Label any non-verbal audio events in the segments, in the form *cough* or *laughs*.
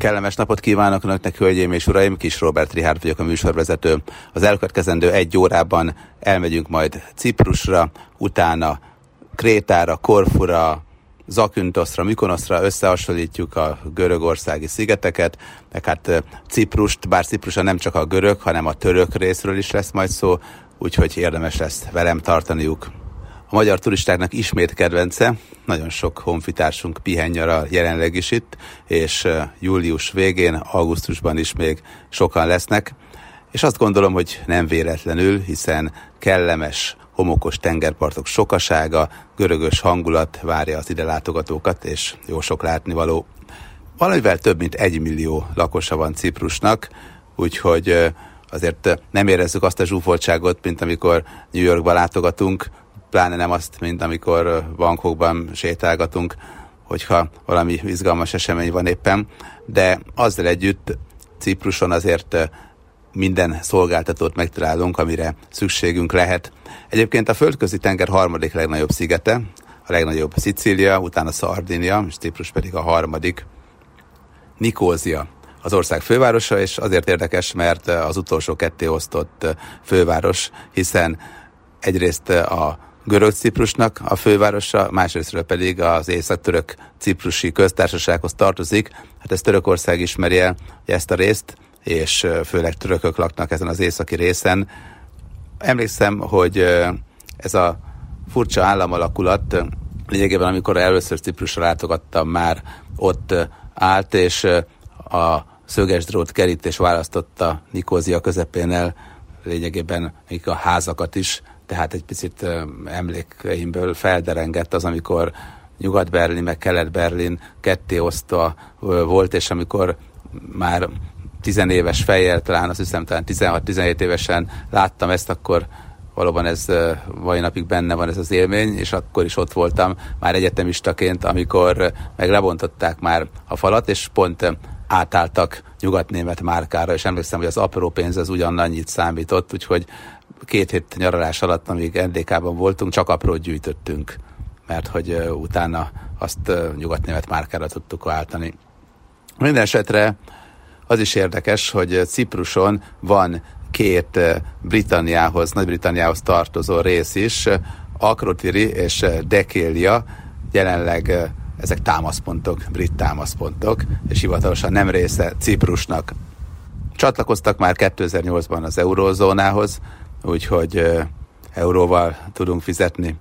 Kellemes napot kívánok Önöknek, hölgyeim és uraim! Kis Robert Rihárd vagyok a műsorvezető. Az elkövetkezendő egy órában elmegyünk majd Ciprusra, utána Krétára, Korfura, Zakyntoszra, Mykonoszra összehasonlítjuk a görögországi szigeteket, meg hát Ciprust, bár Ciprusa nem csak a görög, hanem a török részről is lesz majd szó, úgyhogy érdemes lesz velem tartaniuk. A magyar turistáknak ismét kedvence, nagyon sok honfitársunk pihen nyaral jelenleg is itt, és július végén, augusztusban is még sokan lesznek, és azt gondolom, hogy nem véletlenül, hiszen kellemes, homokos tengerpartok sokasága, görögös hangulat várja az ide látogatókat, és jó sok látnivaló. Valamivel több mint egy millió lakosa van Ciprusnak, úgyhogy azért nem érezzük azt a zsúfoltságot, mint amikor New Yorkba látogatunk, pláne nem azt, mint amikor bankokban sétálgatunk, hogyha valami izgalmas esemény van éppen, de azzal együtt Cipruson azért minden szolgáltatót megtalálunk, amire szükségünk lehet. Egyébként a földközi tenger harmadik legnagyobb szigete, a legnagyobb Szicília, utána Szardinia, és Ciprus pedig a harmadik. Nikózia az ország fővárosa, és azért érdekes, mert az utolsó ketté osztott főváros, hiszen egyrészt a görög Ciprusnak a fővárosa, másrésztről pedig az észak-török ciprusi köztársasághoz tartozik. Hát ezt Törökország ismeri el ezt a részt, és főleg törökök laknak ezen az északi részen. Emlékszem, hogy ez a furcsa államalakulat lényegében, amikor először Ciprusra látogattam, már ott állt, és a szöges drót kerítés választotta Nikózia közepén el lényegében a házakat is, tehát egy picit emlékeimből felderengett az, amikor Nyugat-Berlin meg Kelet-Berlin ketté osztva volt, és amikor már tizenéves fejjel, talán azt hiszem talán 16-17 évesen láttam ezt, akkor valóban ez mai napig benne van ez az élmény, és akkor is ott voltam már egyetemistaként, amikor meg lebontották már a falat, és pont átálltak nyugatnémet márkára, és emlékszem, hogy az apró pénz az ugyanannyit számított, úgyhogy két hét nyaralás alatt, amíg NDK-ban voltunk, csak aprót gyűjtöttünk, mert hogy utána azt nyugatnémet márkára tudtuk váltani. Minden esetre az is érdekes, hogy Cipruson van két Britanniához, Nagy-Britanniához tartozó rész is, Akrotiri és Dekélia, jelenleg ezek támaszpontok, brit támaszpontok, és hivatalosan nem része Ciprusnak. Csatlakoztak már 2008-ban az eurózónához, úgyhogy euróval tudunk fizetni.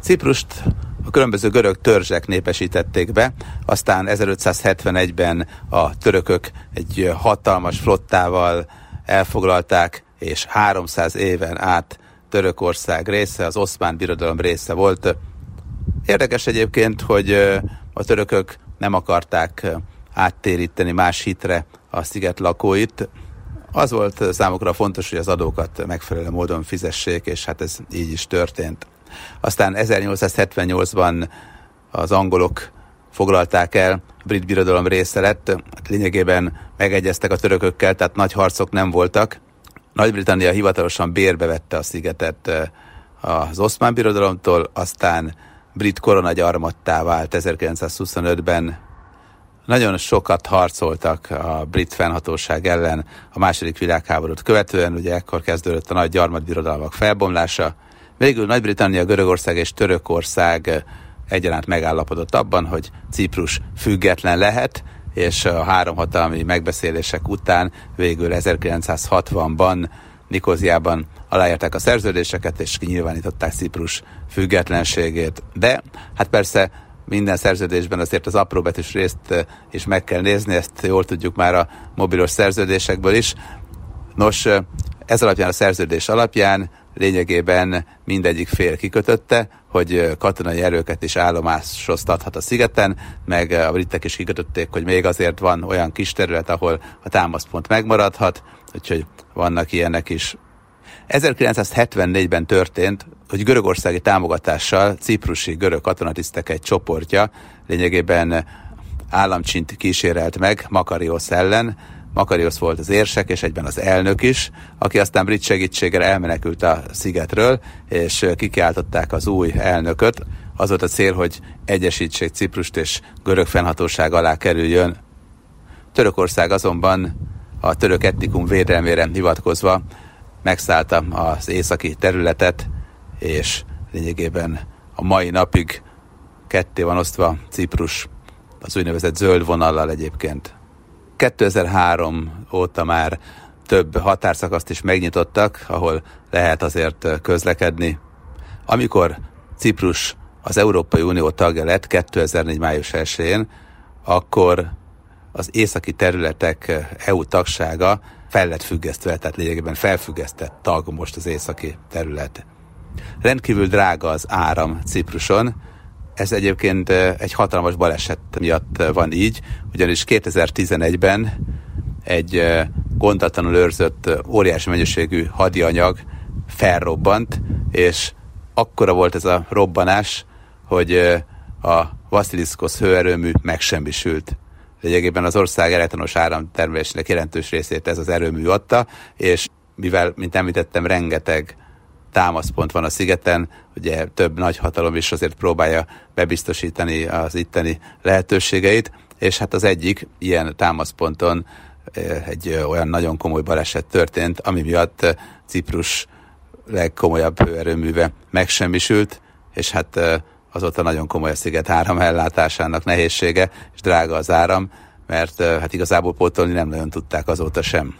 Ciprust a különböző görög törzsek népesítették be, aztán 1571-ben a törökök egy hatalmas flottával elfoglalták, és 300 éven át Törökország része, az oszmán birodalom része volt. Érdekes egyébként, hogy a törökök nem akarták áttéríteni más hitre a sziget lakóit, az volt számukra fontos, hogy az adókat megfelelő módon fizessék, és hát ez így is történt. Aztán 1878-ban az angolok foglalták el, a brit birodalom része lett, hát lényegében megegyeztek a törökökkel, tehát nagy harcok nem voltak. Nagy-Britannia hivatalosan bérbe vette a szigetet eh, az oszmán birodalomtól, aztán brit koronagyarmattá vált 1925-ben nagyon sokat harcoltak a brit fennhatóság ellen a második világháborút követően, ugye ekkor kezdődött a nagy gyarmatbirodalmak felbomlása. Végül Nagy-Britannia, Görögország és Törökország egyaránt megállapodott abban, hogy Ciprus független lehet, és a három hatalmi megbeszélések után végül 1960-ban Nikóziában aláírták a szerződéseket, és kinyilvánították Ciprus függetlenségét. De hát persze minden szerződésben azért az apróbetűs részt eh, is meg kell nézni, ezt jól tudjuk már a mobilos szerződésekből is. Nos, ez alapján a szerződés alapján lényegében mindegyik fél kikötötte, hogy katonai erőket is állomásoztathat a szigeten, meg a britek is kikötötték, hogy még azért van olyan kis terület, ahol a támaszpont megmaradhat, úgyhogy vannak ilyenek is. 1974-ben történt, hogy görögországi támogatással ciprusi görög katonatisztek egy csoportja lényegében államcsint kísérelt meg Makarios ellen. Makarios volt az érsek és egyben az elnök is, aki aztán brit segítséggel elmenekült a szigetről, és kikiáltották az új elnököt. Az volt a cél, hogy egyesítsék Ciprust és görög fennhatóság alá kerüljön Törökország azonban a török etnikum védelmére hivatkozva megszállta az északi területet, és lényegében a mai napig ketté van osztva Ciprus az úgynevezett zöld vonallal egyébként. 2003 óta már több határszakaszt is megnyitottak, ahol lehet azért közlekedni. Amikor Ciprus az Európai Unió tagja lett 2004. május 1-én, akkor az északi területek EU tagsága fel lett függesztve, tehát lényegében felfüggesztett tag most az északi terület. Rendkívül drága az áram Cipruson, ez egyébként egy hatalmas baleset miatt van így, ugyanis 2011-ben egy gondatlanul őrzött óriási mennyiségű hadianyag felrobbant, és akkora volt ez a robbanás, hogy a Vasiliszkosz hőerőmű megsemmisült. Lényegében az ország elektronos áramtermelésének jelentős részét ez az erőmű adta, és mivel, mint említettem, rengeteg támaszpont van a szigeten, ugye több nagy hatalom is azért próbálja bebiztosítani az itteni lehetőségeit, és hát az egyik ilyen támaszponton egy olyan nagyon komoly baleset történt, ami miatt Ciprus legkomolyabb hőerőműve megsemmisült, és hát azóta nagyon komoly a sziget áram ellátásának nehézsége, és drága az áram, mert hát igazából pótolni nem nagyon tudták azóta sem.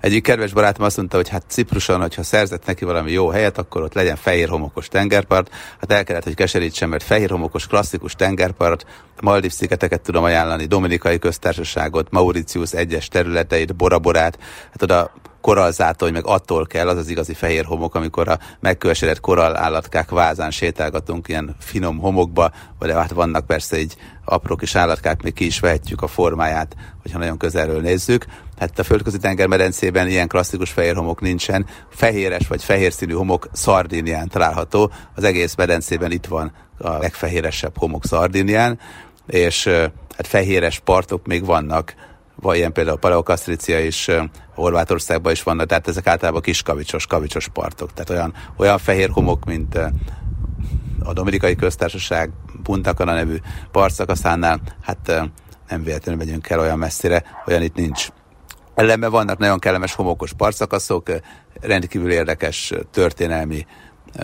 Egyik kedves barátom azt mondta, hogy hát Cipruson, hogyha szerzett neki valami jó helyet, akkor ott legyen fehér homokos tengerpart. Hát el kellett, hogy keserítsem, mert fehér homokos klasszikus tengerpart, Maldiv szigeteket tudom ajánlani, Dominikai köztársaságot, Mauritius egyes területeit, Boraborát, hát oda korallzátony, meg attól kell, az az igazi fehér homok, amikor a megkövesedett korall állatkák vázán sétálgatunk ilyen finom homokba, vagy hát vannak persze így apró kis állatkák, még ki is vehetjük a formáját, hogyha nagyon közelről nézzük. Hát a földközi tengermedencében ilyen klasszikus fehér homok nincsen. Fehéres vagy fehér színű homok Szardinián található. Az egész medencében itt van a legfehéresebb homok Szardinián, és hát fehéres partok még vannak vagy ilyen például Paleokasztrícia is, Horvátországban is vannak, tehát ezek általában kis kavicsos, kavicsos partok. Tehát olyan, olyan fehér homok, mint a Dominikai Köztársaság Puntakana nevű partszakaszánál, hát nem véletlenül megyünk el olyan messzire, olyan itt nincs. Ellenben vannak nagyon kellemes homokos partszakaszok, rendkívül érdekes történelmi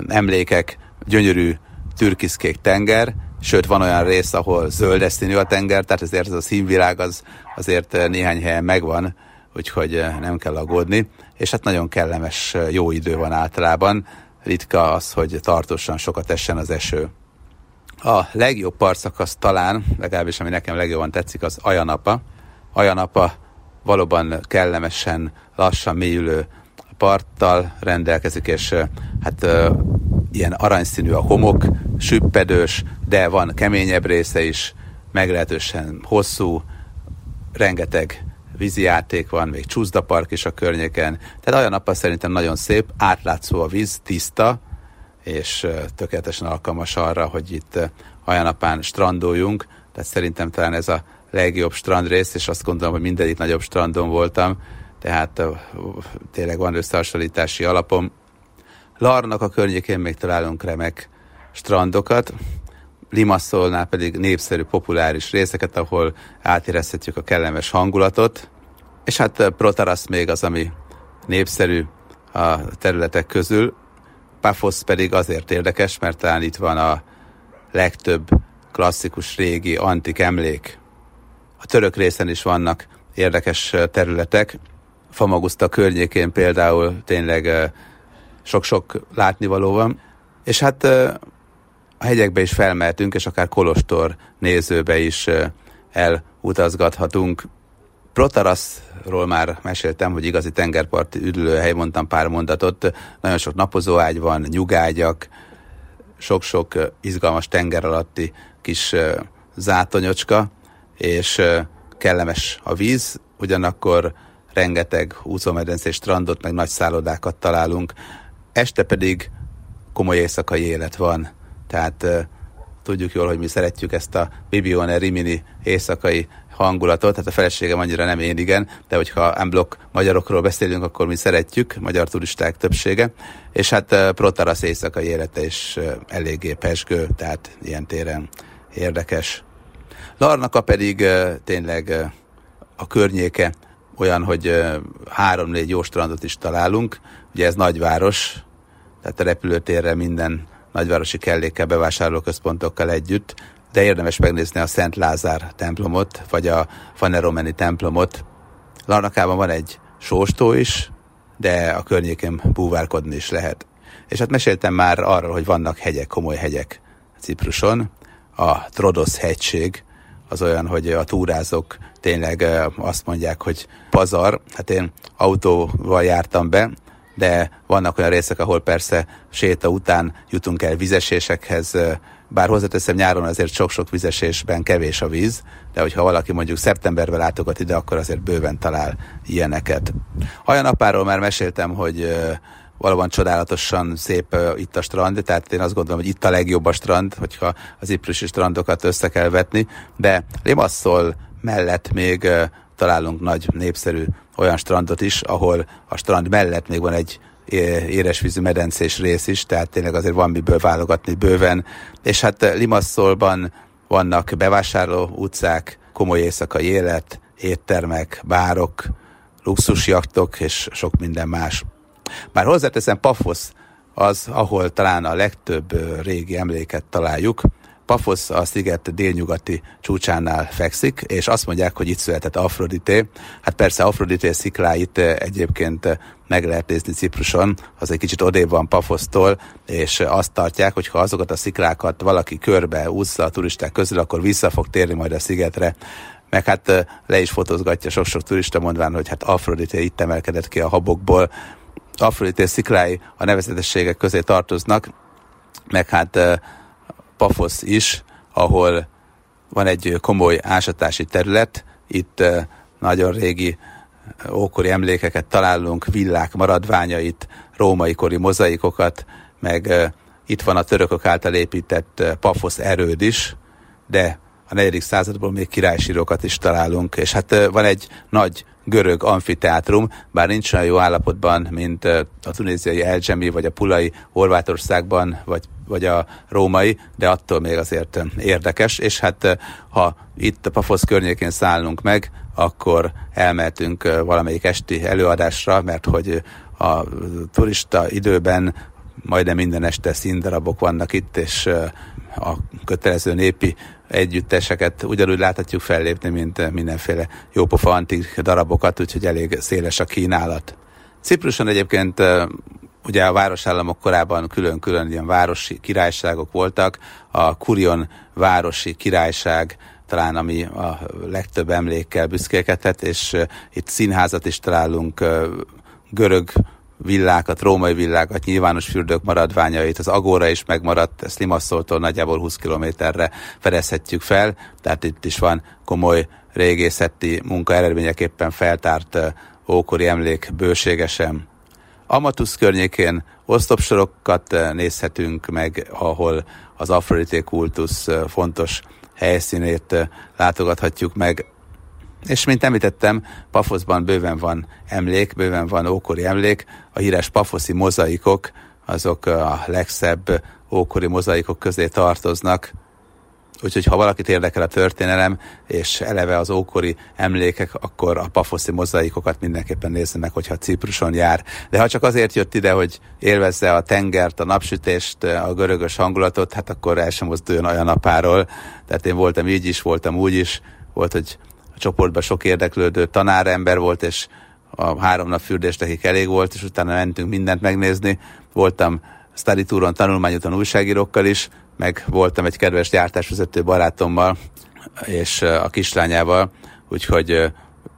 emlékek, gyönyörű türkiszkék tenger, sőt van olyan rész, ahol zöld színű a tenger, tehát ezért ez a színvilág az azért néhány helyen megvan, úgyhogy nem kell aggódni, és hát nagyon kellemes, jó idő van általában, ritka az, hogy tartósan sokat essen az eső. A legjobb partszakasz talán, legalábbis ami nekem legjobban tetszik, az Ajanapa. Ajanapa valóban kellemesen, lassan mélyülő parttal rendelkezik, és hát ilyen aranyszínű a homok, süppedős, de van keményebb része is, meglehetősen hosszú, rengeteg vízi játék van, még csúszdapark is a környéken. Tehát olyan nappal szerintem nagyon szép, átlátszó a víz, tiszta, és tökéletesen alkalmas arra, hogy itt Ajanapán strandoljunk. Tehát szerintem talán ez a legjobb strandrész, és azt gondolom, hogy mindegyik nagyobb strandon voltam, tehát tényleg van összehasonlítási alapom. Larnak a környékén még találunk remek strandokat, Limasszolnál pedig népszerű, populáris részeket, ahol átérezhetjük a kellemes hangulatot, és hát Protarasz még az, ami népszerű a területek közül. Paphos pedig azért érdekes, mert talán itt van a legtöbb klasszikus régi antik emlék. A török részen is vannak érdekes területek. Famagusta környékén például tényleg sok-sok látnivaló van. És hát a hegyekbe is felmehetünk, és akár Kolostor nézőbe is elutazgathatunk. Protaraszról már meséltem, hogy igazi tengerparti üdülőhely, mondtam pár mondatot. Nagyon sok napozóágy van, nyugágyak, sok-sok izgalmas tenger alatti kis zátonyocska, és kellemes a víz, ugyanakkor rengeteg úszómedencés strandot, meg nagy szállodákat találunk. Este pedig komoly éjszakai élet van tehát tudjuk jól, hogy mi szeretjük ezt a Bibione Rimini éjszakai hangulatot, tehát a feleségem annyira nem én igen, de hogyha unblock magyarokról beszélünk, akkor mi szeretjük, magyar turisták többsége, és hát Protarasz éjszakai élete is eléggé pesgő, tehát ilyen téren érdekes. Larnaka pedig tényleg a környéke olyan, hogy három-négy jó strandot is találunk. Ugye ez nagyváros, tehát a repülőtérre minden nagyvárosi kellékkel, bevásárlóközpontokkal együtt, de érdemes megnézni a Szent Lázár templomot, vagy a Faneromeni templomot. Larnakában van egy sóstó is, de a környékén búvárkodni is lehet. És hát meséltem már arról, hogy vannak hegyek, komoly hegyek Cipruson. A Trodos hegység az olyan, hogy a túrázók tényleg azt mondják, hogy pazar. Hát én autóval jártam be, de vannak olyan részek, ahol persze séta után jutunk el vizesésekhez, bár hozzáteszem nyáron azért sok-sok vizesésben kevés a víz, de hogyha valaki mondjuk szeptemberben látogat ide, akkor azért bőven talál ilyeneket. Hajanapáról már meséltem, hogy valóban csodálatosan szép itt a strand, tehát én azt gondolom, hogy itt a legjobb a strand, hogyha az iprusi strandokat össze kell vetni, de Limasszol mellett még találunk nagy népszerű olyan strandot is, ahol a strand mellett még van egy éresvízű medencés rész is, tehát tényleg azért van miből válogatni bőven. És hát Limasszolban vannak bevásárló utcák, komoly éjszakai élet, éttermek, bárok, luxusjaktok és sok minden más. Már hozzáteszem, Pafosz az, ahol talán a legtöbb régi emléket találjuk, Pafosz a sziget délnyugati csúcsánál fekszik, és azt mondják, hogy itt született Afrodité. Hát persze Afrodité szikláit egyébként meg lehet nézni Cipruson, az egy kicsit odébb van Pafosztól, és azt tartják, hogy ha azokat a sziklákat valaki körbe úszza a turisták közül, akkor vissza fog térni majd a szigetre meg hát le is fotózgatja sok-sok turista mondván, hogy hát Afrodité itt emelkedett ki a habokból. Afrodité sziklái a nevezetességek közé tartoznak, meg hát Pafosz is, ahol van egy komoly ásatási terület, itt nagyon régi ókori emlékeket találunk, villák maradványait, római kori mozaikokat, meg itt van a törökök által épített Pafosz erőd is, de a negyedik századból még királysírokat is találunk, és hát van egy nagy görög amfiteátrum, bár nincs olyan jó állapotban, mint a tunéziai Elzsemi, vagy a Pulai Horvátországban, vagy, vagy a római, de attól még azért érdekes, és hát ha itt a Pafosz környékén szállunk meg, akkor elmehetünk valamelyik esti előadásra, mert hogy a turista időben majdnem minden este színdarabok vannak itt, és a kötelező népi együtteseket ugyanúgy láthatjuk fellépni, mint mindenféle jópofa antik darabokat, úgyhogy elég széles a kínálat. Cipruson egyébként ugye a városállamok korábban külön-külön ilyen városi királyságok voltak. A Kurion városi királyság talán ami a legtöbb emlékkel büszkélkedhet, és itt színházat is találunk, görög villákat, római villákat, nyilvános fürdők maradványait, az Agóra is megmaradt, ezt Limasszoltól nagyjából 20 kilométerre fedezhetjük fel, tehát itt is van komoly régészeti munka eredményeképpen feltárt ókori emlék bőségesen. Amatusz környékén osztopsorokat nézhetünk meg, ahol az Afrodité kultusz fontos helyszínét látogathatjuk meg. És mint említettem, Pafoszban bőven van emlék, bőven van ókori emlék, a híres pafoszi mozaikok, azok a legszebb ókori mozaikok közé tartoznak, Úgyhogy ha valakit érdekel a történelem, és eleve az ókori emlékek, akkor a pafoszi mozaikokat mindenképpen nézze meg, hogyha Cipruson jár. De ha csak azért jött ide, hogy élvezze a tengert, a napsütést, a görögös hangulatot, hát akkor el sem mozduljon olyan napáról. Tehát én voltam így is, voltam úgy is, volt, hogy a csoportban sok érdeklődő tanárember volt, és a három nap fürdés nekik elég volt, és utána mentünk mindent megnézni. Voltam study touron, tanulmányúton újságírókkal is, meg voltam egy kedves gyártásvezető barátommal, és a kislányával, úgyhogy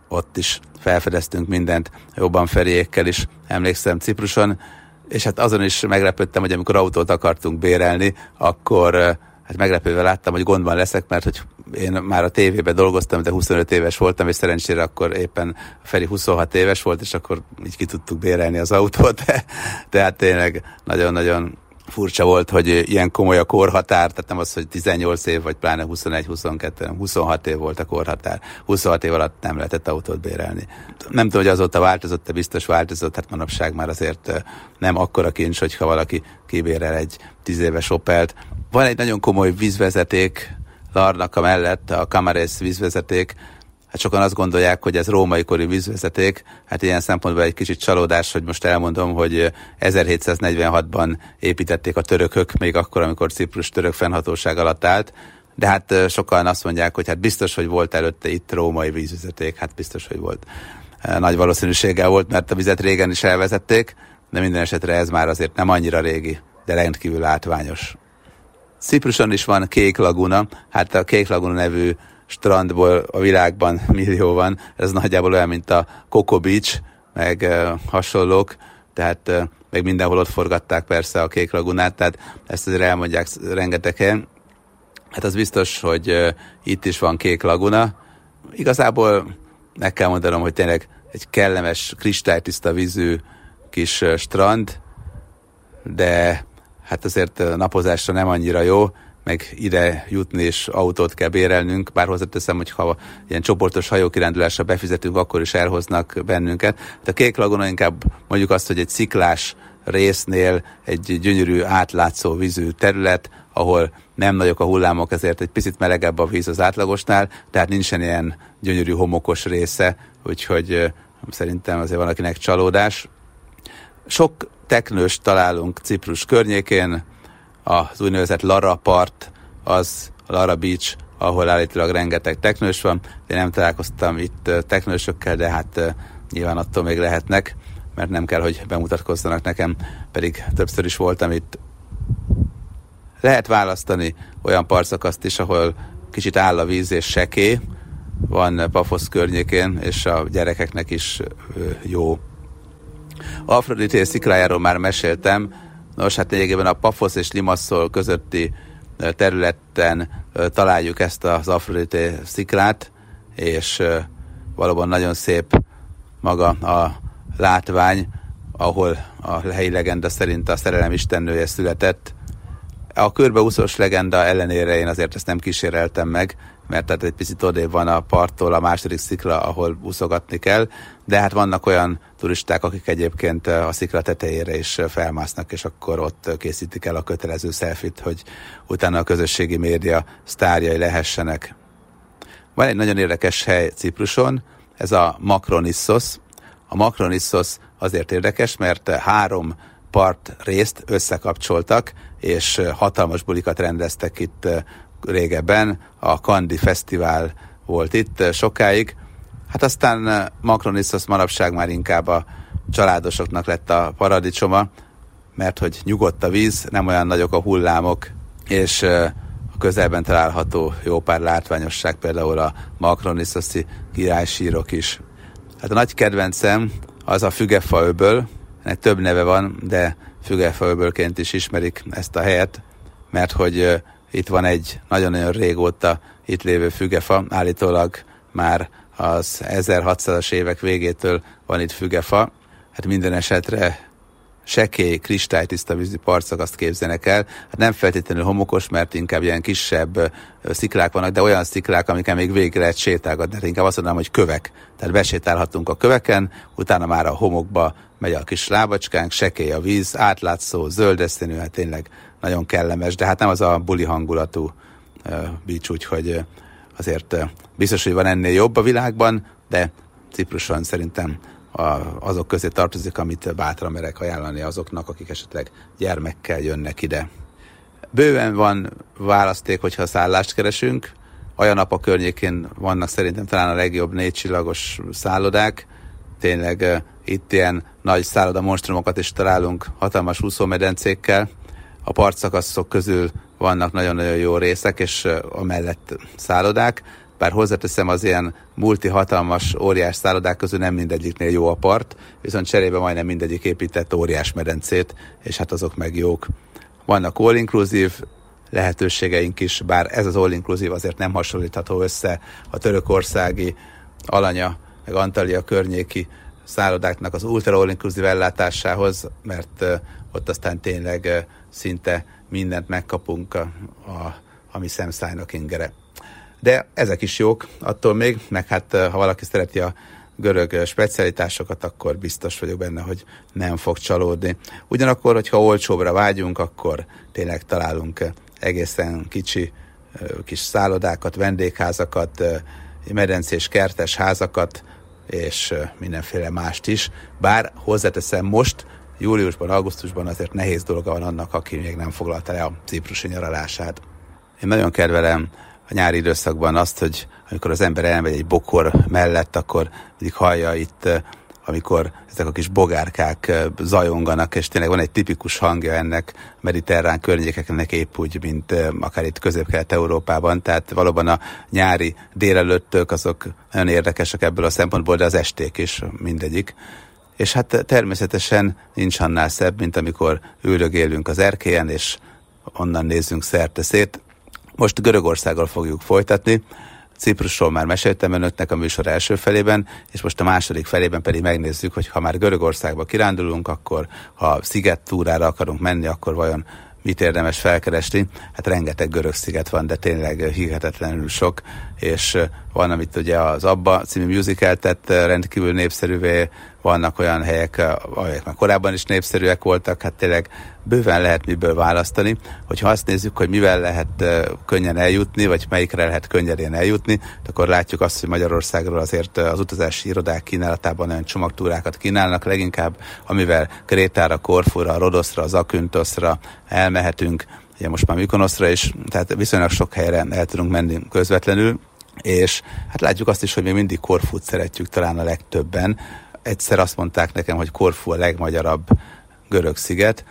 ott is felfedeztünk mindent, jobban Feriékkel is, emlékszem Cipruson, és hát azon is meglepődtem, hogy amikor autót akartunk bérelni, akkor hát meglepővel láttam, hogy gondban leszek, mert hogy én már a tévében dolgoztam, de 25 éves voltam, és szerencsére akkor éppen Feri 26 éves volt, és akkor így ki tudtuk bérelni az autót, de, tehát tényleg nagyon-nagyon furcsa volt, hogy ilyen komoly a korhatár, tehát nem az, hogy 18 év, vagy pláne 21-22, 26 év volt a korhatár. 26 év alatt nem lehetett autót bérelni. Nem tudom, hogy azóta változott, de biztos változott, hát manapság már azért nem akkora kincs, hogyha valaki kibérel egy 10 éves Opelt. Van egy nagyon komoly vízvezeték Larnaka mellett, a Kamarész vízvezeték, Hát sokan azt gondolják, hogy ez római kori vízvezeték. Hát ilyen szempontból egy kicsit csalódás, hogy most elmondom, hogy 1746-ban építették a törökök, még akkor, amikor Ciprus török fennhatóság alatt állt. De hát sokan azt mondják, hogy hát biztos, hogy volt előtte itt római vízvezeték, hát biztos, hogy volt. Nagy valószínűséggel volt, mert a vizet régen is elvezették, de minden esetre ez már azért nem annyira régi, de rendkívül látványos. Cipruson is van Kék Laguna, hát a Kék Laguna nevű strandból a világban millió van, ez nagyjából olyan, mint a Coco Beach, meg hasonlók, tehát uh, meg mindenhol ott forgatták persze a Kék Lagunát, tehát ezt azért elmondják rengeteg helyen. Hát az biztos, hogy itt is van Kék Laguna. Igazából meg kell mondanom, hogy tényleg egy kellemes, kristálytiszta vízű kis strand, de hát azért napozásra nem annyira jó, meg ide jutni és autót kell bérelnünk, bár hozzáteszem, hogy ha ilyen csoportos hajókirándulásra befizetünk, akkor is elhoznak bennünket. Hát a Kék Laguna inkább mondjuk azt, hogy egy sziklás résznél egy gyönyörű átlátszó vízű terület, ahol nem nagyok a hullámok, ezért egy picit melegebb a víz az átlagosnál, tehát nincsen ilyen gyönyörű homokos része, úgyhogy szerintem azért van akinek csalódás. Sok teknős találunk Ciprus környékén, az úgynevezett Lara part, az Lara Beach, ahol állítólag rengeteg teknős van. Én nem találkoztam itt teknősökkel, de hát nyilván attól még lehetnek, mert nem kell, hogy bemutatkozzanak nekem, pedig többször is voltam itt. Lehet választani olyan partszakaszt is, ahol kicsit áll a víz és seké, van Pafosz környékén, és a gyerekeknek is jó. Afrodité sziklájáról már meséltem, nos hát lényegében a Pafosz és Limasszol közötti területen találjuk ezt az Afrodité sziklát, és valóban nagyon szép maga a látvány, ahol a helyi legenda szerint a szerelem istennője született. A körbeúszós legenda ellenére én azért ezt nem kíséreltem meg, mert tehát egy picit odébb van a parttól a második szikla, ahol úszogatni kell, de hát vannak olyan turisták, akik egyébként a szikla tetejére is felmásznak, és akkor ott készítik el a kötelező szelfit, hogy utána a közösségi média sztárjai lehessenek. Van egy nagyon érdekes hely Cipruson, ez a Makronissos. A Makronissos azért érdekes, mert három part részt összekapcsoltak, és hatalmas bulikat rendeztek itt régebben, a Kandi Fesztivál volt itt eh, sokáig, hát aztán eh, Macronissos manapság már inkább a családosoknak lett a paradicsoma, mert hogy nyugodt a víz, nem olyan nagyok a hullámok, és eh, a közelben található jó pár látványosság, például a Macronissoszi királysírok is. Hát a nagy kedvencem az a Fügefa öböl, ennek több neve van, de Fügefa öbölként is ismerik ezt a helyet, mert hogy itt van egy nagyon-nagyon régóta itt lévő fügefa, állítólag már az 1600-as évek végétől van itt fügefa. Hát minden esetre sekély, kristálytiszta vízi azt képzenek el. Hát nem feltétlenül homokos, mert inkább ilyen kisebb sziklák vannak, de olyan sziklák, amiken még végig lehet sétálgatni. Hát inkább azt mondanám, hogy kövek. Tehát besétálhatunk a köveken, utána már a homokba megy a kis lábacskánk, sekély a víz, átlátszó, zöldeszínű, hát tényleg nagyon kellemes, de hát nem az a buli hangulatú beach, úgyhogy azért biztos, hogy van ennél jobb a világban, de Cipruson szerintem azok közé tartozik, amit bátran merek ajánlani azoknak, akik esetleg gyermekkel jönnek ide. Bőven van választék, hogyha szállást keresünk. Olyan nap a környékén vannak szerintem talán a legjobb négy csillagos szállodák. Tényleg itt ilyen nagy szálloda monstrumokat is találunk hatalmas úszómedencékkel, a partszakaszok közül vannak nagyon-nagyon jó részek, és a mellett szállodák, bár hozzáteszem az ilyen multihatalmas óriás szállodák közül nem mindegyiknél jó a part, viszont cserébe majdnem mindegyik épített óriás medencét, és hát azok meg jók. Vannak all-inclusive lehetőségeink is, bár ez az all-inclusive azért nem hasonlítható össze a törökországi Alanya, meg Antalya környéki szállodáknak az ultra all-inclusive ellátásához, mert ott aztán tényleg szinte mindent megkapunk, a, a, ami szemszájnak ingere. De ezek is jók attól még, meg hát ha valaki szereti a görög specialitásokat, akkor biztos vagyok benne, hogy nem fog csalódni. Ugyanakkor, hogyha olcsóbbra vágyunk, akkor tényleg találunk egészen kicsi kis szállodákat, vendégházakat, medencés kertes házakat, és mindenféle mást is. Bár hozzáteszem most, júliusban, augusztusban azért nehéz dolga van annak, aki még nem foglalta le a ciprusi nyaralását. Én nagyon kedvelem a nyári időszakban azt, hogy amikor az ember elmegy egy bokor mellett, akkor mindig hallja itt amikor ezek a kis bogárkák zajonganak, és tényleg van egy tipikus hangja ennek mediterrán környékeknek épp úgy, mint akár itt közép-kelet-európában, tehát valóban a nyári délelőttök azok nagyon érdekesek ebből a szempontból, de az esték is mindegyik. És hát természetesen nincs annál szebb, mint amikor üldögélünk az erkélyen, és onnan nézzünk szerte szét. Most Görögországgal fogjuk folytatni. Ciprusról már meséltem önöknek a műsor első felében, és most a második felében pedig megnézzük, hogy ha már Görögországba kirándulunk, akkor ha sziget túrára akarunk menni, akkor vajon mit érdemes felkeresni. Hát rengeteg görög sziget van, de tényleg hihetetlenül sok, és van, amit ugye az Abba című musical tett rendkívül népszerűvé, vannak olyan helyek, amelyek már korábban is népszerűek voltak, hát tényleg bőven lehet miből választani. Hogyha azt nézzük, hogy mivel lehet könnyen eljutni, vagy melyikre lehet könnyedén eljutni, akkor látjuk azt, hogy Magyarországról azért az utazási irodák kínálatában olyan csomagtúrákat kínálnak, leginkább amivel Krétára, Korfura, Rodoszra, Zakyntoszra elmehetünk, ugye most már Mykonoszra is, tehát viszonylag sok helyre el tudunk menni közvetlenül, és hát látjuk azt is, hogy még mindig Korfut szeretjük talán a legtöbben. Egyszer azt mondták nekem, hogy Korfu a legmagyarabb görög sziget,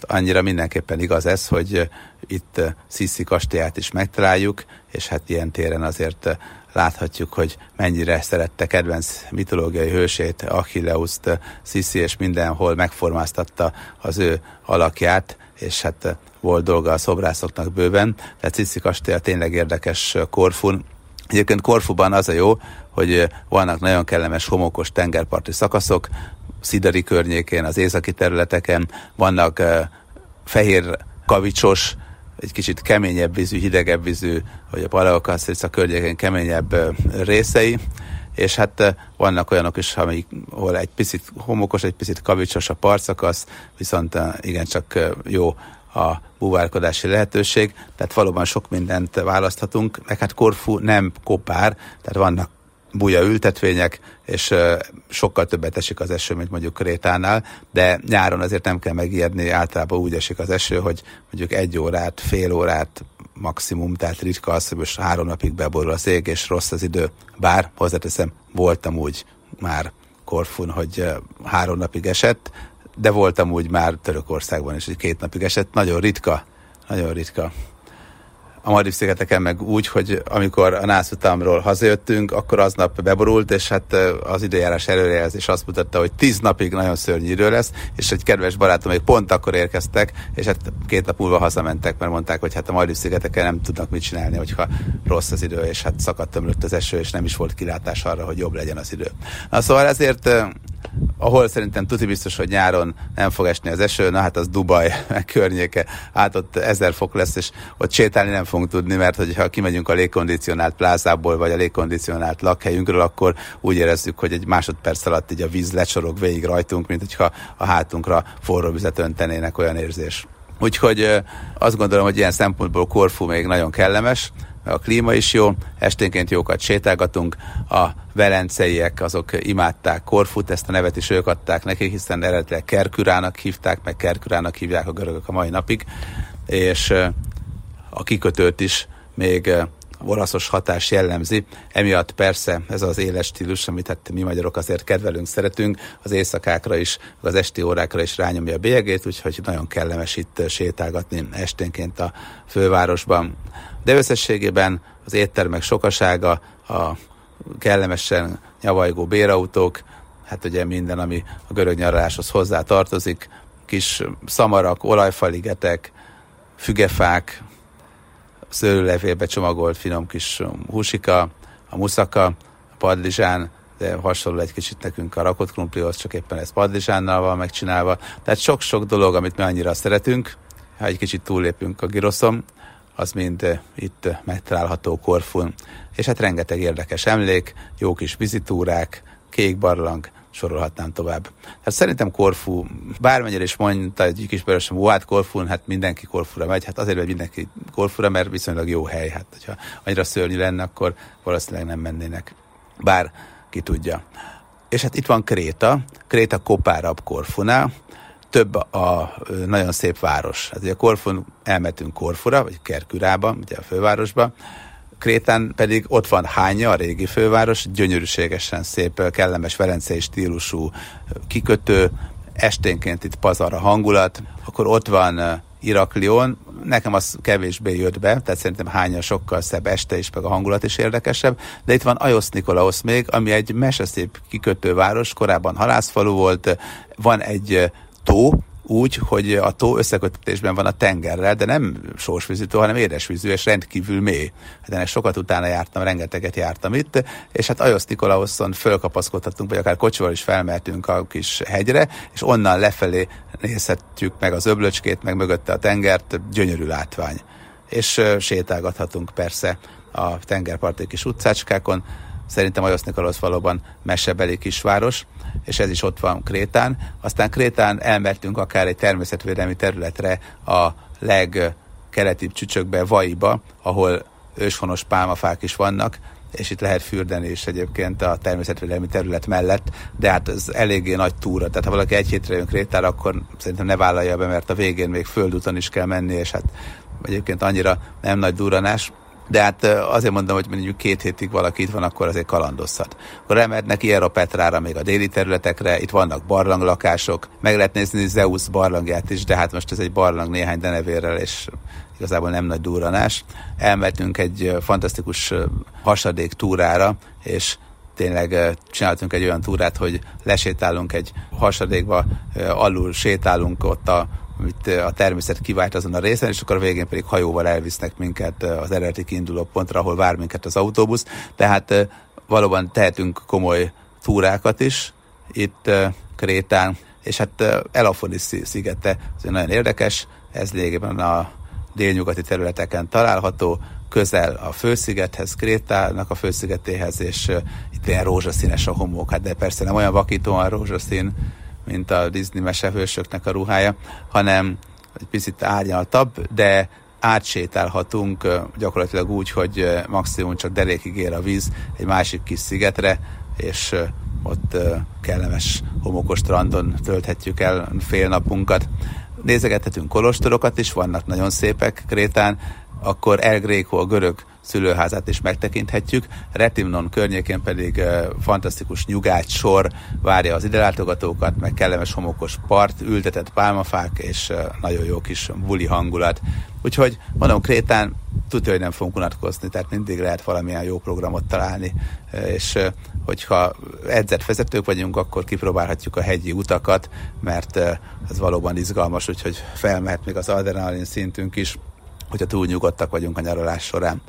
annyira mindenképpen igaz ez, hogy itt Sziszi kastélyát is megtaláljuk, és hát ilyen téren azért láthatjuk, hogy mennyire szerette kedvenc mitológiai hősét, Achilleuszt, Sziszi, és mindenhol megformáztatta az ő alakját, és hát volt dolga a szobrászoknak bőven. Tehát Sziszi kastély tényleg érdekes Korfun, Egyébként Korfuban az a jó, hogy vannak nagyon kellemes homokos tengerparti szakaszok, Szidari környékén, az északi területeken, vannak fehér kavicsos, egy kicsit keményebb vízű, hidegebb vízű, vagy a Paleokasztrica környékén keményebb részei, és hát vannak olyanok is, amik, ahol egy picit homokos, egy picit kavicsos a partszakasz, viszont igencsak jó a búvárkodási lehetőség, tehát valóban sok mindent választhatunk, meg hát Korfu nem kopár, tehát vannak buja ültetvények, és sokkal többet esik az eső, mint mondjuk Krétánál, de nyáron azért nem kell megijedni, általában úgy esik az eső, hogy mondjuk egy órát, fél órát maximum, tehát ritka az, hogy most három napig beborul az ég, és rossz az idő. Bár, hozzáteszem, voltam úgy már Korfun, hogy három napig esett, de voltam úgy már Törökországban is, hogy két napig esett. Nagyon ritka, nagyon ritka. A Maldiv szigeteken meg úgy, hogy amikor a nászutamról hazajöttünk, akkor aznap beborult, és hát az időjárás előrejelzés azt mutatta, hogy tíz napig nagyon szörnyű idő lesz, és egy kedves barátom még pont akkor érkeztek, és hát két nap múlva hazamentek, mert mondták, hogy hát a Maldiv szigeteken nem tudnak mit csinálni, hogyha rossz az idő, és hát szakadt ömlött az eső, és nem is volt kilátás arra, hogy jobb legyen az idő. Na szóval ezért ahol szerintem tuti biztos, hogy nyáron nem fog esni az eső, na hát az Dubaj *laughs* környéke, hát ott ezer fok lesz, és ott sétálni nem fogunk tudni, mert hogyha kimegyünk a légkondicionált plázából, vagy a légkondicionált lakhelyünkről, akkor úgy érezzük, hogy egy másodperc alatt így a víz lecsorog végig rajtunk, mint hogyha a hátunkra forró vizet öntenének, olyan érzés. Úgyhogy azt gondolom, hogy ilyen szempontból Korfu még nagyon kellemes, a klíma is jó, esténként jókat sétálgatunk, a velenceiek azok imádták Korfut, ezt a nevet is ők adták neki, hiszen eredetileg Kerkürának hívták, meg Kerkürának hívják a görögök a mai napig, és a kikötőt is még olaszos hatás jellemzi. Emiatt persze ez az éles stílus, amit hát mi magyarok azért kedvelünk, szeretünk, az éjszakákra is, az esti órákra is rányomja a bélyegét, úgyhogy nagyon kellemes itt sétálgatni esténként a fővárosban. De összességében az éttermek sokasága, a kellemesen nyavajgó bérautók, hát ugye minden, ami a görög nyaraláshoz hozzá tartozik, kis szamarak, olajfaligetek, fügefák, szőlőlevélbe csomagolt finom kis húsika, a muszaka, a padlizsán, de hasonló egy kicsit nekünk a rakott krumplihoz, csak éppen ez padlizsánnal van megcsinálva. Tehát sok-sok dolog, amit mi annyira szeretünk, ha egy kicsit túllépünk a giroszom, az mind eh, itt megtalálható Korfun. És hát rengeteg érdekes emlék, jó kis vizitúrák, kék barlang, sorolhatnám tovább. Hát szerintem Korfu, bármennyire is mondta egy ismerősöm, hát Korfun, hát mindenki Korfura megy, hát azért, hogy mindenki Korfura, mert viszonylag jó hely, hát hogyha annyira szörnyű lenne, akkor valószínűleg nem mennének. Bár ki tudja. És hát itt van Kréta, Kréta kopárabb Korfunál, több a nagyon szép város. Hát ugye Korfun elmentünk Korfura, vagy Kerkürába, ugye a fővárosba, Krétán pedig ott van Hánya, a régi főváros, gyönyörűségesen szép, kellemes velencei stílusú kikötő, esténként itt pazar a hangulat, akkor ott van Iraklion, nekem az kevésbé jött be, tehát szerintem hánya sokkal szebb este is, meg a hangulat is érdekesebb, de itt van Ajosz Nikolaos még, ami egy meseszép kikötőváros, korábban halászfalu volt, van egy tó, úgy, hogy a tó összekötetésben van a tengerrel, de nem sósvízű tó, hanem édesvízű, és rendkívül mély. Hát ennek sokat utána jártam, rengeteget jártam itt, és hát Ajosz Nikolaoszon fölkapaszkodhatunk, vagy akár kocsival is felmertünk a kis hegyre, és onnan lefelé nézhetjük meg az öblöcskét, meg mögötte a tengert, gyönyörű látvány. És sétálgathatunk persze a tengerparti kis utcácskákon, Szerintem Ajosz Nikolaos valóban mesebeli kisváros, és ez is ott van Krétán. Aztán Krétán elmertünk akár egy természetvédelmi területre a legkeletibb csücsökbe, Vaiba, ahol őshonos pálmafák is vannak, és itt lehet fürdeni is egyébként a természetvédelmi terület mellett, de hát ez eléggé nagy túra, tehát ha valaki egy hétre jön Krétára, akkor szerintem ne vállalja be, mert a végén még földúton is kell menni, és hát egyébként annyira nem nagy duranás de hát azért mondom, hogy mondjuk két hétig valaki itt van, akkor azért kalandozhat. Akkor elmehetnek Petrára, még a déli területekre, itt vannak barlanglakások, meg lehet nézni Zeus barlangját is, de hát most ez egy barlang néhány denevérrel, és igazából nem nagy durranás. Elmentünk egy fantasztikus hasadék túrára, és tényleg csináltunk egy olyan túrát, hogy lesétálunk egy hasadékba, alul sétálunk ott a amit a természet kivált azon a részen, és akkor a végén pedig hajóval elvisznek minket az eredeti kiinduló pontra, ahol vár minket az autóbusz. Tehát valóban tehetünk komoly túrákat is itt Krétán, és hát Elafonis szigete az nagyon érdekes, ez lényegében a délnyugati területeken található, közel a főszigethez, Krétának a főszigetéhez, és itt ilyen rózsaszínes a homok, hát de persze nem olyan vakítóan rózsaszín, mint a Disney mesehősöknek a ruhája, hanem egy picit árnyaltabb, de átsétálhatunk gyakorlatilag úgy, hogy maximum csak derékig ér a víz egy másik kis szigetre, és ott kellemes homokos strandon tölthetjük el fél napunkat. Nézegethetünk kolostorokat is, vannak nagyon szépek Krétán, akkor El Greco, a görög szülőházát is megtekinthetjük. Retimnon környékén pedig fantasztikus nyugágy sor várja az idelátogatókat, meg kellemes homokos part, ültetett pálmafák és nagyon jó kis buli hangulat. Úgyhogy mondom, Krétán tudja, hogy nem fogunk unatkozni, tehát mindig lehet valamilyen jó programot találni, és hogyha edzett vezetők vagyunk, akkor kipróbálhatjuk a hegyi utakat, mert ez valóban izgalmas, úgyhogy felmehet még az adrenalin szintünk is, hogyha túl nyugodtak vagyunk a nyaralás során.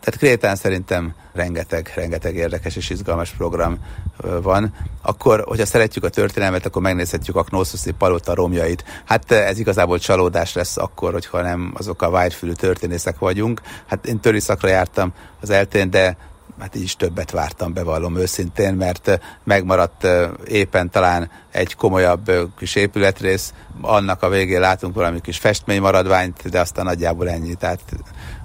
Tehát Krétán szerintem rengeteg, rengeteg érdekes és izgalmas program van. Akkor, hogyha szeretjük a történelmet, akkor megnézhetjük a Knossos palota romjait. Hát ez igazából csalódás lesz akkor, hogyha nem azok a vágyfülű történészek vagyunk. Hát én szakra jártam az eltén, de hát így is többet vártam, bevallom őszintén, mert megmaradt éppen talán egy komolyabb kis épületrész, annak a végén látunk valami kis festménymaradványt, de aztán nagyjából ennyi, tehát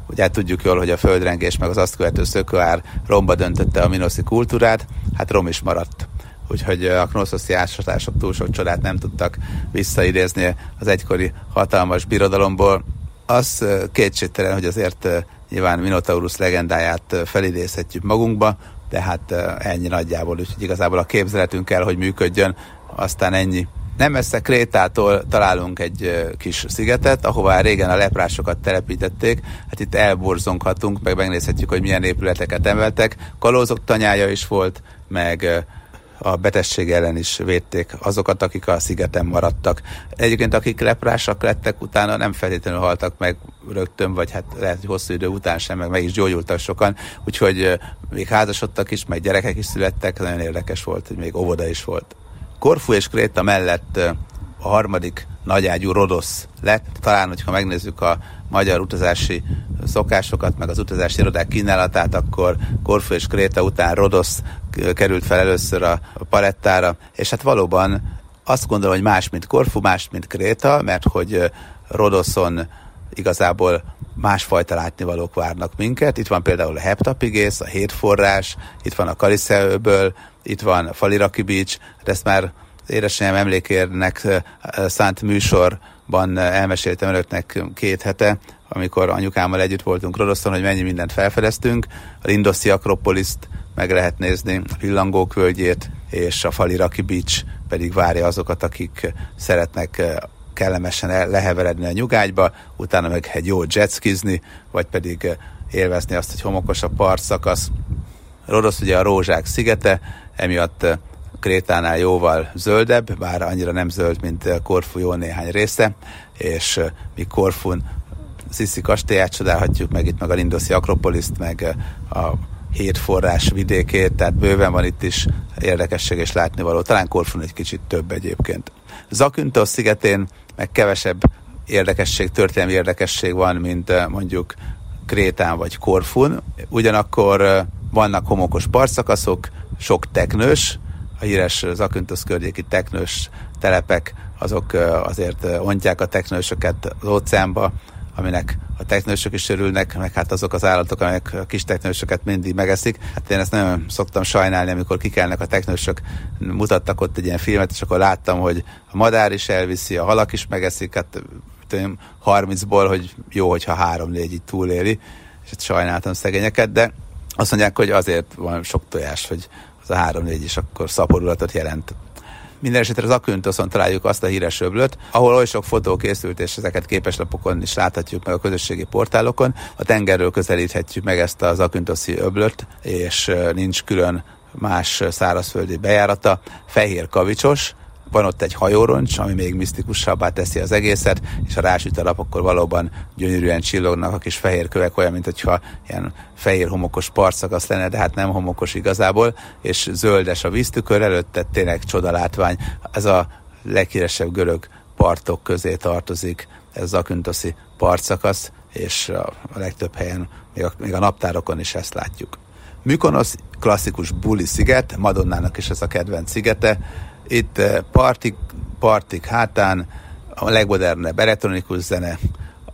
Ugye hát tudjuk jól, hogy a földrengés meg az azt követő szökőár romba döntötte a minoszi kultúrát, hát rom is maradt. Úgyhogy a knoszoszi ásatások túl sok csodát nem tudtak visszaidézni az egykori hatalmas birodalomból. Az kétségtelen, hogy azért nyilván Minotaurus legendáját felidézhetjük magunkba, de hát ennyi nagyjából, úgyhogy igazából a képzeletünk kell, hogy működjön, aztán ennyi. Nem messze Krétától találunk egy kis szigetet, ahová régen a leprásokat telepítették. Hát itt elborzonghatunk, meg megnézhetjük, hogy milyen épületeket emeltek. Kalózok tanyája is volt, meg a betegség ellen is védték azokat, akik a szigeten maradtak. Egyébként akik leprásak lettek, utána nem feltétlenül haltak meg rögtön, vagy hát lehet, hogy hosszú idő után sem, meg meg is gyógyultak sokan, úgyhogy még házasodtak is, meg gyerekek is születtek, nagyon érdekes volt, hogy még óvoda is volt. Korfu és Kréta mellett a harmadik nagyágyú Rodosz lett. Talán, hogyha megnézzük a magyar utazási szokásokat, meg az utazási irodák kínálatát, akkor Korfu és Kréta után Rodosz került fel először a palettára, és hát valóban azt gondolom, hogy más, mint Korfu, más, mint Kréta, mert hogy Rodoszon igazából másfajta látnivalók várnak minket. Itt van például a Heptapigész, a Hétforrás, itt van a Kaliszeurből, itt van a Faliraki Beach, de ezt már édesanyám emlékérnek szánt műsorban elmeséltem önöknek két hete, amikor anyukámmal együtt voltunk Rodoszon, hogy mennyi mindent felfedeztünk. A Lindoszi Akropoliszt meg lehet nézni, a Pillangók völgyét, és a Faliraki Beach pedig várja azokat, akik szeretnek kellemesen leheveredni a nyugágyba, utána meg egy jó jetskizni, vagy pedig élvezni azt, hogy homokos a partszakasz. Rodosz ugye a Rózsák szigete, emiatt Krétánál jóval zöldebb, bár annyira nem zöld, mint Korfu jó néhány része, és mi Korfun Sziszi kastélyát csodálhatjuk, meg itt meg a Lindoszi Akropoliszt, meg a hét forrás vidékét, tehát bőven van itt is érdekesség és látnivaló. Talán Korfun egy kicsit több egyébként. Zakynthos szigetén meg kevesebb érdekesség, történelmi érdekesség van, mint mondjuk Krétán vagy Korfun. Ugyanakkor vannak homokos partszakaszok, sok teknős, a híres Zakynthos környéki teknős telepek, azok azért ontják a teknősöket az óceánba, aminek a teknősök is örülnek, meg hát azok az állatok, amelyek a kis teknősöket mindig megeszik. Hát én ezt nagyon szoktam sajnálni, amikor kikelnek a teknősök, mutattak ott egy ilyen filmet, és akkor láttam, hogy a madár is elviszi, a halak is megeszik, hát 30-ból, hogy jó, hogyha három-négy így túléli, és hát sajnáltam szegényeket, de azt mondják, hogy azért van sok tojás, hogy az a három-négy is akkor szaporulatot jelent minden esetre az Aköntoszon találjuk azt a híres öblöt, ahol oly sok fotó készült, és ezeket képeslapokon is láthatjuk meg a közösségi portálokon. A tengerről közelíthetjük meg ezt az Aküntoszi öblöt, és nincs külön más szárazföldi bejárata. Fehér kavicsos, van ott egy hajóroncs, ami még misztikusabbá teszi az egészet, és ha rásüt a lap, akkor valóban gyönyörűen csillognak a kis fehér kövek, olyan, mint hogyha ilyen fehér homokos partszakasz lenne, de hát nem homokos igazából, és zöldes a víztükör előtte, tényleg csodalátvány. Ez a leghíresebb görög partok közé tartozik, ez a Küntoszi partszakasz, és a legtöbb helyen, még a, még a naptárokon is ezt látjuk. Mykonosz klasszikus buli sziget, Madonnának is ez a kedvenc szigete, itt eh, partik, partik hátán a legmodernebb elektronikus zene,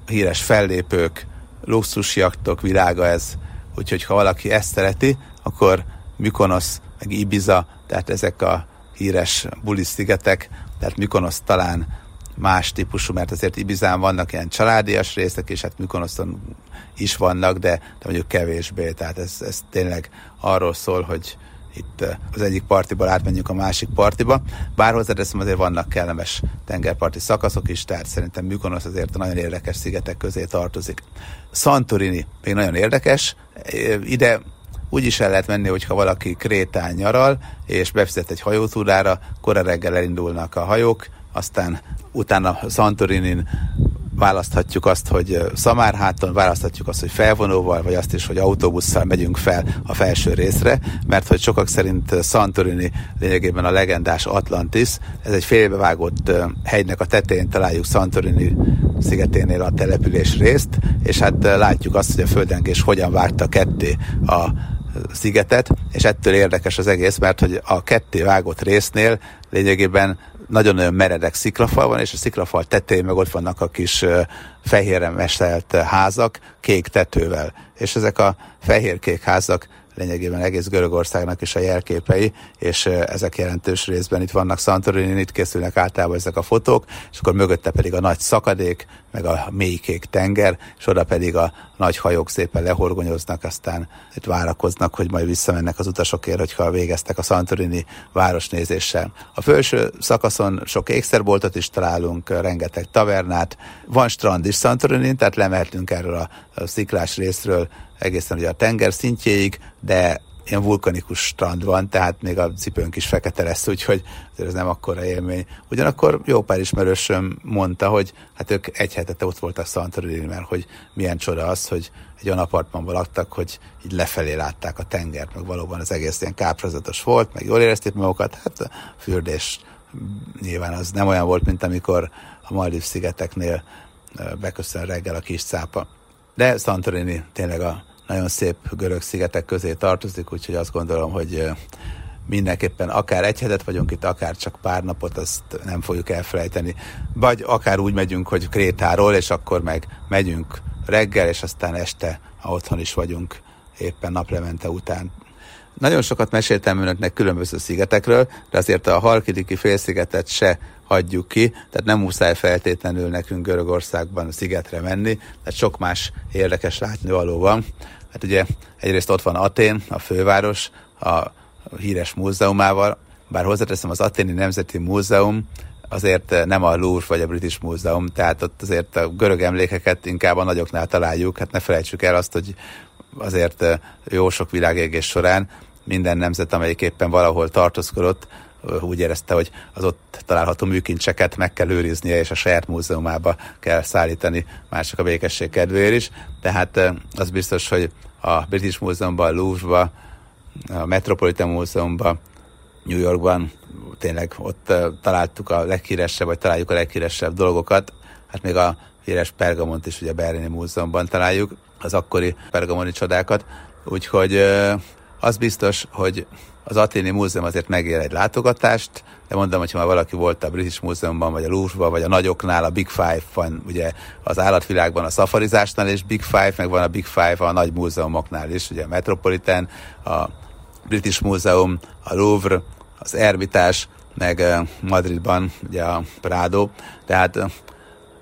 híres fellépők, luxusjaktok világa ez, úgyhogy ha valaki ezt szereti, akkor Mykonosz, meg Ibiza, tehát ezek a híres bulisztigetek, tehát Mykonosz talán más típusú, mert azért Ibizán vannak ilyen családias részek, és hát Mykonoszon is vannak, de, de mondjuk kevésbé, tehát ez, ez tényleg arról szól, hogy, itt az egyik partiból átmenjünk a másik partiba. Bár hozzáteszem, azért vannak kellemes tengerparti szakaszok is, tehát szerintem Mykonos azért a nagyon érdekes szigetek közé tartozik. Santorini még nagyon érdekes, ide úgy is el lehet menni, hogyha valaki Krétán nyaral, és befizet egy hajótúrára, kora reggel elindulnak a hajók, aztán utána Santorinin választhatjuk azt, hogy szamárháton, választhatjuk azt, hogy felvonóval, vagy azt is, hogy autóbusszal megyünk fel a felső részre, mert hogy sokak szerint Santorini lényegében a legendás Atlantis, ez egy félbevágott hegynek a tetején találjuk Santorini szigeténél a település részt, és hát látjuk azt, hogy a földrengés hogyan vágta ketté a szigetet, és ettől érdekes az egész, mert hogy a ketté vágott résznél lényegében nagyon-nagyon meredek sziklafal van, és a sziklafal tetején meg ott vannak a kis fehérre mestelt házak kék tetővel. És ezek a fehér-kék házak lényegében egész Görögországnak is a jelképei, és ezek jelentős részben itt vannak Santorini, itt készülnek általában ezek a fotók, és akkor mögötte pedig a nagy szakadék, meg a mélykék tenger, és oda pedig a nagy hajók szépen lehorgonyoznak, aztán itt várakoznak, hogy majd visszamennek az utasokért, hogyha végeztek a Santorini városnézéssel. A felső szakaszon sok ékszerboltot is találunk, rengeteg tavernát, van strand is Santorini, tehát lemehetünk erről a sziklás részről egészen ugye a tenger szintjéig, de ilyen vulkanikus strand van, tehát még a cipőnk is fekete lesz, úgyhogy ez nem akkora élmény. Ugyanakkor jó pár ismerősöm mondta, hogy hát ők egy hetet ott voltak Santorini, mert hogy milyen csoda az, hogy egy olyan apartmanban laktak, hogy így lefelé látták a tengert, meg valóban az egész ilyen káprazatos volt, meg jól érezték magukat, hát a fürdés nyilván az nem olyan volt, mint amikor a Maldiv szigeteknél beköszön reggel a kis cápa. De Santorini tényleg a nagyon szép görög szigetek közé tartozik, úgyhogy azt gondolom, hogy mindenképpen akár egy hetet vagyunk itt, akár csak pár napot, azt nem fogjuk elfelejteni. Vagy akár úgy megyünk, hogy Krétáról, és akkor meg megyünk reggel, és aztán este, ha otthon is vagyunk, éppen naplemente után. Nagyon sokat meséltem önöknek különböző szigetekről, de azért a Halkidiki félszigetet se hagyjuk ki, tehát nem muszáj feltétlenül nekünk Görögországban szigetre menni, tehát sok más érdekes látnivaló van. Hát ugye egyrészt ott van Atén, a főváros, a híres múzeumával, bár hozzáteszem az Aténi Nemzeti Múzeum, azért nem a Louvre vagy a British Múzeum, tehát ott azért a görög emlékeket inkább a nagyoknál találjuk, hát ne felejtsük el azt, hogy azért jó sok világégés során minden nemzet, amelyik éppen valahol tartózkodott, úgy érezte, hogy az ott található műkincseket meg kell őriznie, és a saját múzeumába kell szállítani, már csak a békesség kedvéért is. Tehát az biztos, hogy a British Múzeumban, a Louvre-ba, a Metropolitan Múzeumban, New Yorkban, tényleg ott találtuk a leghíresebb, vagy találjuk a leghíresebb dolgokat. Hát még a híres Pergamont is ugye Berlini Múzeumban találjuk, az akkori pergamoni csodákat. Úgyhogy az biztos, hogy az Aténi Múzeum azért megér egy látogatást, de mondom, hogy ha valaki volt a British Múzeumban, vagy a Louvre-ban, vagy a nagyoknál, a Big Five van ugye az állatvilágban a szafarizásnál, és Big Five, meg van a Big Five a nagy múzeumoknál is, ugye a Metropolitan, a British Múzeum, a Louvre, az Ermitás, meg Madridban ugye a Prado, tehát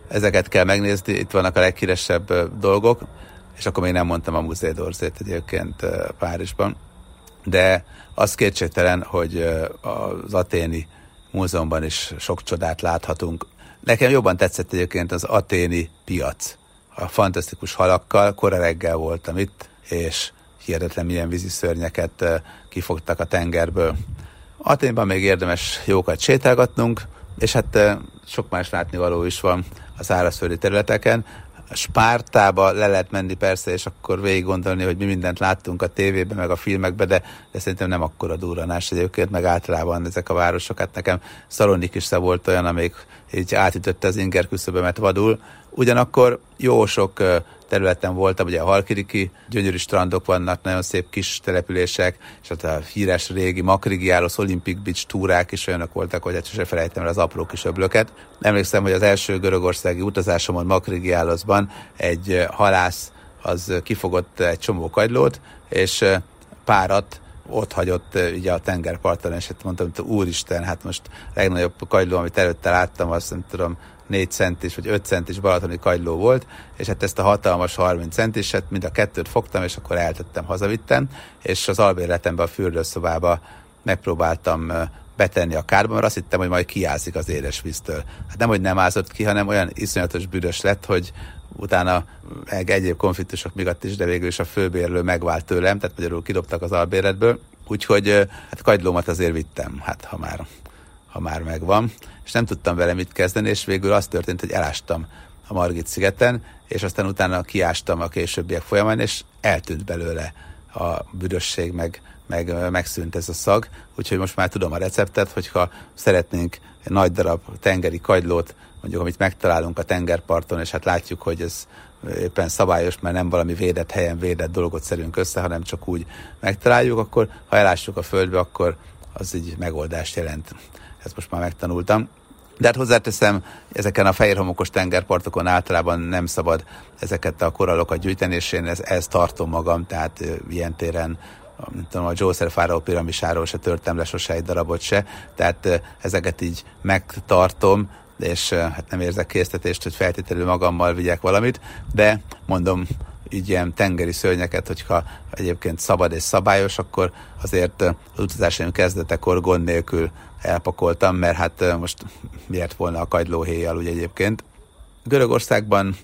ezeket kell megnézni, itt vannak a leghíresebb dolgok, és akkor még nem mondtam a Musée d'Orsét egyébként Párizsban de az kétségtelen, hogy az aténi múzeumban is sok csodát láthatunk. Nekem jobban tetszett egyébként az aténi piac. A fantasztikus halakkal, kora reggel voltam itt, és hihetetlen milyen víziszörnyeket kifogtak a tengerből. Aténban még érdemes jókat sétálgatnunk, és hát sok más látnivaló is van a szárazföldi területeken. Spártába le lehet menni persze, és akkor végig gondolni, hogy mi mindent láttunk a tévében, meg a filmekben, de, de szerintem nem akkora durranás egyébként, meg általában ezek a városok. Hát nekem Szalonik is volt olyan, amelyik így átütötte az inger küszöbömet vadul. Ugyanakkor jó sok területen voltam, ugye a Halkiriki gyönyörű strandok vannak, nagyon szép kis települések, és ott a híres régi Makrigiálos Olympic Beach túrák is olyanok voltak, hogy hát sose felejtem el az apró kis öblöket. Emlékszem, hogy az első görögországi utazásomon Makrigiálosban egy halász az kifogott egy csomó kagylót, és párat ott hagyott ugye a tengerparton, és hát mondtam, hogy úristen, hát most a legnagyobb kagyló, amit előtte láttam, azt nem tudom, 4 centis vagy 5 centis balatoni kagyló volt, és hát ezt a hatalmas 30 centiset mind a kettőt fogtam, és akkor eltettem, hazavittem, és az albérletemben a fürdőszobába megpróbáltam betenni a kárba, mert azt hittem, hogy majd kiázik az édes víztől. Hát nem, hogy nem ázott ki, hanem olyan iszonyatos büdös lett, hogy utána meg egyéb konfliktusok miatt is, de végül is a főbérlő megvált tőlem, tehát magyarul kidobtak az albérletből, úgyhogy hát kagylómat azért vittem, hát ha már, ha már megvan és nem tudtam vele mit kezdeni, és végül az történt, hogy elástam a Margit szigeten, és aztán utána kiástam a későbbiek folyamán, és eltűnt belőle a büdösség, meg, meg megszűnt ez a szag, úgyhogy most már tudom a receptet, hogyha szeretnénk egy nagy darab tengeri kagylót, mondjuk amit megtalálunk a tengerparton, és hát látjuk, hogy ez éppen szabályos, mert nem valami védett helyen védett dolgot szerünk össze, hanem csak úgy megtaláljuk, akkor ha elássuk a földbe, akkor az így megoldást jelent. Ezt most már megtanultam. De hát hozzáteszem, ezeken a fehér homokos tengerpartokon általában nem szabad ezeket a korallokat gyűjteni, és én ezt, ezt tartom magam, tehát ilyen téren nem tudom, a Jószer Fáraó piramisáról se törtem le sose egy darabot se, tehát ezeket így megtartom, és hát nem érzek késztetést, hogy feltétlenül magammal vigyek valamit, de mondom, így ilyen tengeri szörnyeket, hogyha egyébként szabad és szabályos, akkor azért az utazásaim kezdetekor gond nélkül elpakoltam, mert hát most miért volna a kagylóhéjjal ugye egyébként. Görögországban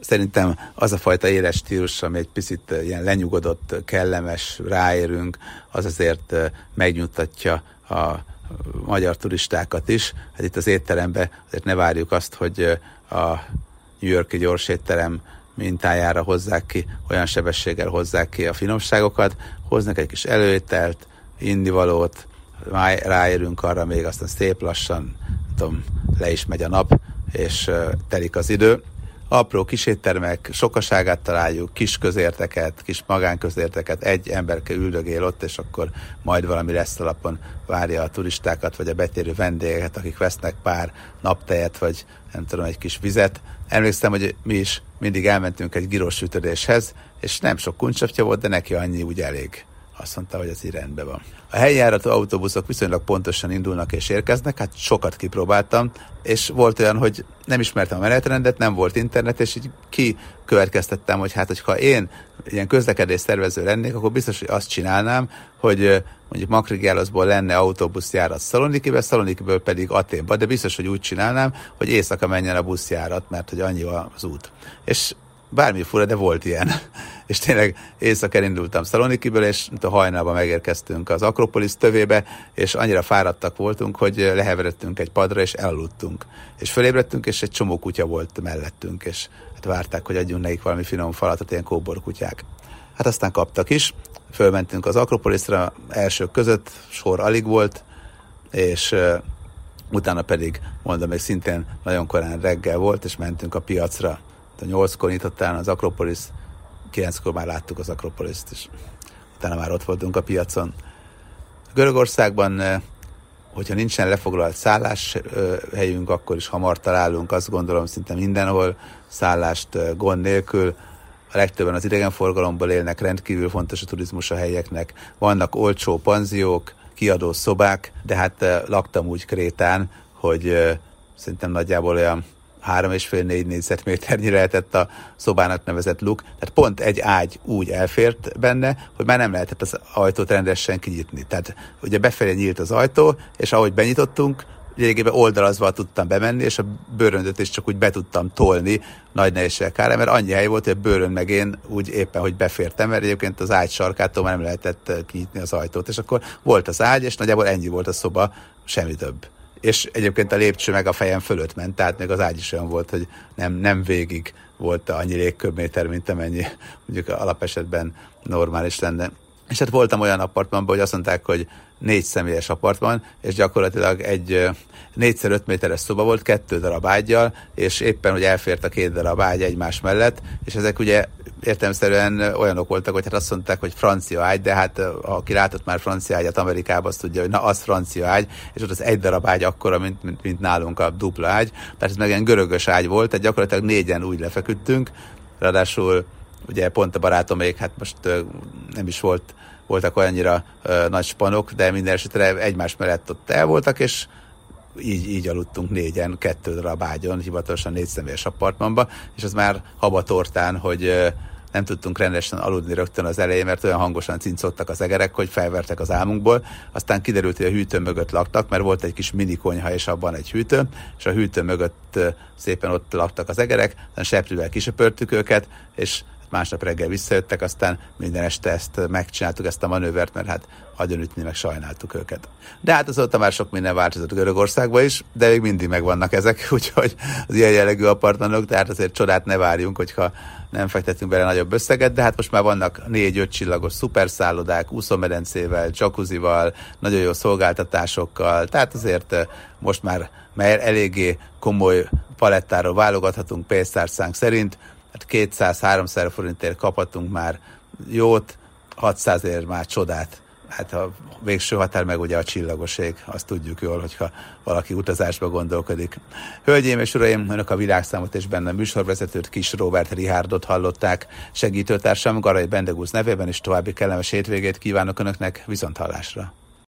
szerintem az a fajta éles stílus, ami egy picit ilyen lenyugodott, kellemes, ráérünk, az azért megnyugtatja a magyar turistákat is. Hát itt az étterembe azért ne várjuk azt, hogy a New Yorki gyors étterem mintájára hozzák ki, olyan sebességgel hozzák ki a finomságokat, hoznak egy kis előételt, indivalót, ráérünk arra még, aztán szép lassan, tudom, le is megy a nap, és telik az idő. Apró kis éttermek sokaságát találjuk, kis közérteket, kis magánközérteket, egy emberke üldögél ott, és akkor majd valami lesz alapon várja a turistákat, vagy a betérő vendégeket, akik vesznek pár naptejet, vagy nem tudom, egy kis vizet. Emlékszem, hogy mi is mindig elmentünk egy giros sütődéshez, és nem sok kuncsapja volt, de neki annyi úgy elég azt mondta, hogy ez így rendben van. A helyjáratú autóbuszok viszonylag pontosan indulnak és érkeznek, hát sokat kipróbáltam, és volt olyan, hogy nem ismertem a menetrendet, nem volt internet, és így kikövetkeztettem, hogy hát, hogyha én ilyen közlekedés szervező lennék, akkor biztos, hogy azt csinálnám, hogy mondjuk Makrigálaszból lenne autóbuszjárat Szalonikibe, Szalonikiből pedig Aténba, de biztos, hogy úgy csinálnám, hogy éjszaka menjen a buszjárat, mert hogy annyi az út. És bármi fura, de volt ilyen. *laughs* és tényleg éjszaka indultam Szalonikiből, és a hajnalban megérkeztünk az Akropolis tövébe, és annyira fáradtak voltunk, hogy leheveredtünk egy padra, és elaludtunk. És fölébredtünk, és egy csomó kutya volt mellettünk, és hát várták, hogy adjunk nekik valami finom falatot, ilyen kóborkutyák. Hát aztán kaptak is, fölmentünk az Akropolisra, elsők között, sor alig volt, és utána pedig, mondom, hogy szintén nagyon korán reggel volt, és mentünk a piacra nyolckor nyitott az Akropolis, kilenckor már láttuk az Akropoliszt, és utána már ott voltunk a piacon. Görögországban, hogyha nincsen lefoglalt szálláshelyünk, akkor is hamar találunk, azt gondolom szinte mindenhol szállást gond nélkül. A legtöbben az idegenforgalomból élnek, rendkívül fontos a turizmus a helyeknek. Vannak olcsó panziók, kiadó szobák, de hát laktam úgy Krétán, hogy szerintem nagyjából olyan három és fél négy négyzetméternyi lehetett a szobának nevezett luk, tehát pont egy ágy úgy elfért benne, hogy már nem lehetett az ajtót rendesen kinyitni. Tehát ugye befelé nyílt az ajtó, és ahogy benyitottunk, lényegében oldalazva tudtam bemenni, és a bőröndöt is csak úgy be tudtam tolni nagy nehézségekkel, mert annyi hely volt, hogy a bőrön meg én úgy éppen, hogy befértem, mert egyébként az ágy sarkától már nem lehetett kinyitni az ajtót, és akkor volt az ágy, és nagyjából ennyi volt a szoba, semmi több és egyébként a lépcső meg a fejem fölött ment, tehát még az ágy is olyan volt, hogy nem, nem végig volt annyi légköbméter, mint amennyi mondjuk alapesetben normális lenne. És hát voltam olyan apartmanban, hogy azt mondták, hogy négy személyes apartman, és gyakorlatilag egy négyszer öt méteres szoba volt, kettő darab ágyjal, és éppen, hogy elfért a két darab ágy egymás mellett, és ezek ugye értelmszerűen olyanok voltak, hogy hát azt mondták, hogy francia ágy, de hát aki látott már francia ágyat Amerikában, azt tudja, hogy na, az francia ágy, és ott az egy darab ágy akkora, mint, mint, mint nálunk a dupla ágy, tehát ez meg ilyen görögös ágy volt, tehát gyakorlatilag négyen úgy lefeküdtünk, ráadásul ugye pont a barátom még, hát most nem is volt, voltak olyannyira nagy spanok, de minden esetre egymás mellett ott el voltak, és így, így aludtunk négyen, kettő darab ágyon, hivatalosan négy személyes apartmanba, és az már habatortán, hogy nem tudtunk rendesen aludni rögtön az elején, mert olyan hangosan cincottak az egerek, hogy felvertek az álmunkból. Aztán kiderült, hogy a hűtő mögött laktak, mert volt egy kis mini konyha, és abban egy hűtő, és a hűtő mögött szépen ott laktak az egerek, aztán seprűvel kisöpörtük őket, és másnap reggel visszajöttek, aztán minden este ezt megcsináltuk, ezt a manővert, mert hát agyonütni meg sajnáltuk őket. De hát azóta már sok minden változott Görögországban is, de még mindig megvannak ezek, *laughs* úgyhogy az ilyen jellegű apartmanok, tehát azért csodát ne várjunk, hogyha nem fektetünk bele nagyobb összeget, de hát most már vannak négy-öt csillagos szuperszállodák, úszómedencével, jacuzzival, nagyon jó szolgáltatásokkal, tehát azért eh, most már mert eléggé komoly palettáról válogathatunk pénztárcánk szerint, hát 200-300 forintért kaphatunk már jót, 600 ér már csodát. Hát a végső határ meg ugye a csillagoség, azt tudjuk jól, hogyha valaki utazásba gondolkodik. Hölgyeim és uraim, önök a világszámot és benne műsorvezetőt Kis Robert Rihárdot hallották. Segítőtársam Garai Bendegúz nevében és további kellemes hétvégét kívánok önöknek viszont hallásra.